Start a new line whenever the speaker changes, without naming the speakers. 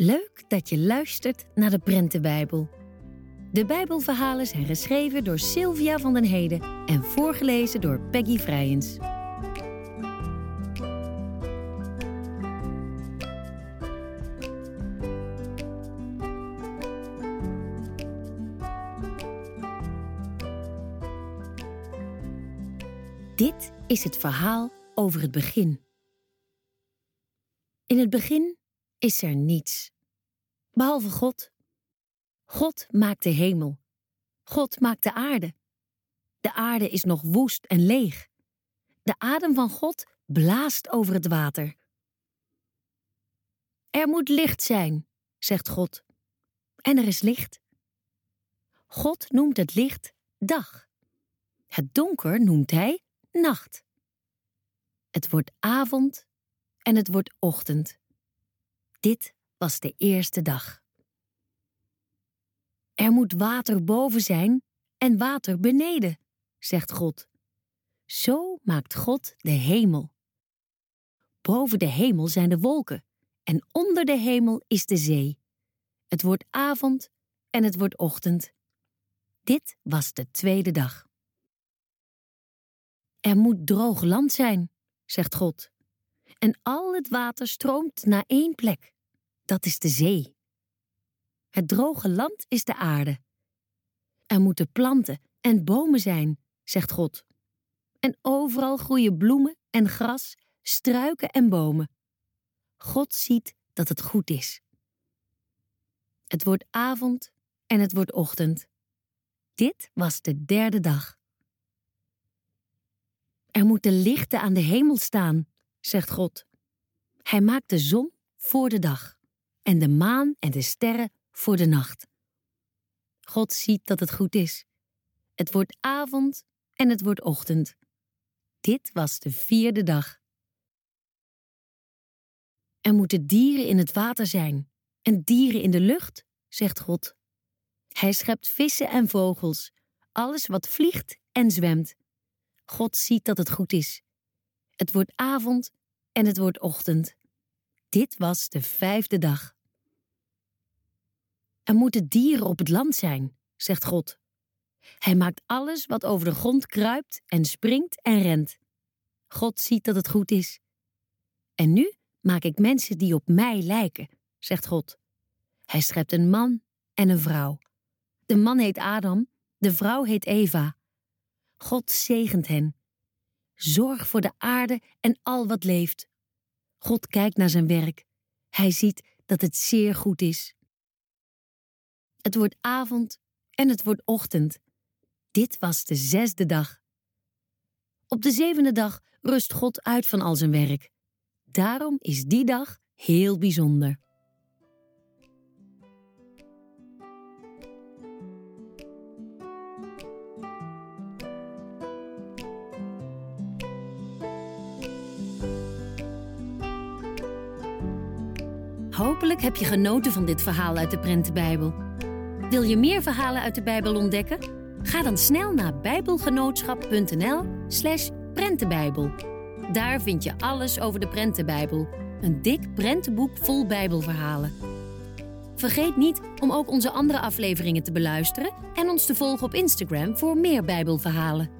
Leuk dat je luistert naar de Prentenbijbel. De Bijbelverhalen zijn geschreven door Sylvia van den Heden en voorgelezen door Peggy Vrijens. Dit is het verhaal over het begin. In het begin is er niets, behalve God. God maakt de hemel. God maakt de aarde. De aarde is nog woest en leeg. De adem van God blaast over het water. Er moet licht zijn, zegt God. En er is licht. God noemt het licht dag. Het donker noemt hij nacht. Het wordt avond en het wordt ochtend. Dit was de eerste dag. Er moet water boven zijn en water beneden, zegt God. Zo maakt God de hemel. Boven de hemel zijn de wolken en onder de hemel is de zee. Het wordt avond en het wordt ochtend. Dit was de tweede dag. Er moet droog land zijn, zegt God. En al het water stroomt naar één plek. Dat is de zee. Het droge land is de aarde. Er moeten planten en bomen zijn, zegt God. En overal groeien bloemen en gras, struiken en bomen. God ziet dat het goed is. Het wordt avond en het wordt ochtend. Dit was de derde dag. Er moeten lichten aan de hemel staan, zegt God. Hij maakt de zon voor de dag en de maan en de sterren voor de nacht. God ziet dat het goed is. Het wordt avond en het wordt ochtend. Dit was de vierde dag. Er moeten dieren in het water zijn en dieren in de lucht, zegt God. Hij schept vissen en vogels, alles wat vliegt en zwemt. God ziet dat het goed is. Het wordt avond en het wordt ochtend. Dit was de vijfde dag. Er moeten dieren op het land zijn, zegt God. Hij maakt alles wat over de grond kruipt en springt en rent. God ziet dat het goed is. En nu maak ik mensen die op mij lijken, zegt God. Hij schept een man en een vrouw. De man heet Adam, de vrouw heet Eva. God zegent hen. Zorg voor de aarde en al wat leeft. God kijkt naar zijn werk. Hij ziet dat het zeer goed is. Het wordt avond en het wordt ochtend. Dit was de zesde dag. Op de zevende dag rust God uit van al zijn werk. Daarom is die dag heel bijzonder. Hopelijk heb je genoten van dit verhaal uit de Prentenbijbel. Wil je meer verhalen uit de Bijbel ontdekken? Ga dan snel naar bijbelgenootschap.nl/slash prentenbijbel. Daar vind je alles over de Prentenbijbel, een dik prentenboek vol Bijbelverhalen. Vergeet niet om ook onze andere afleveringen te beluisteren en ons te volgen op Instagram voor meer Bijbelverhalen.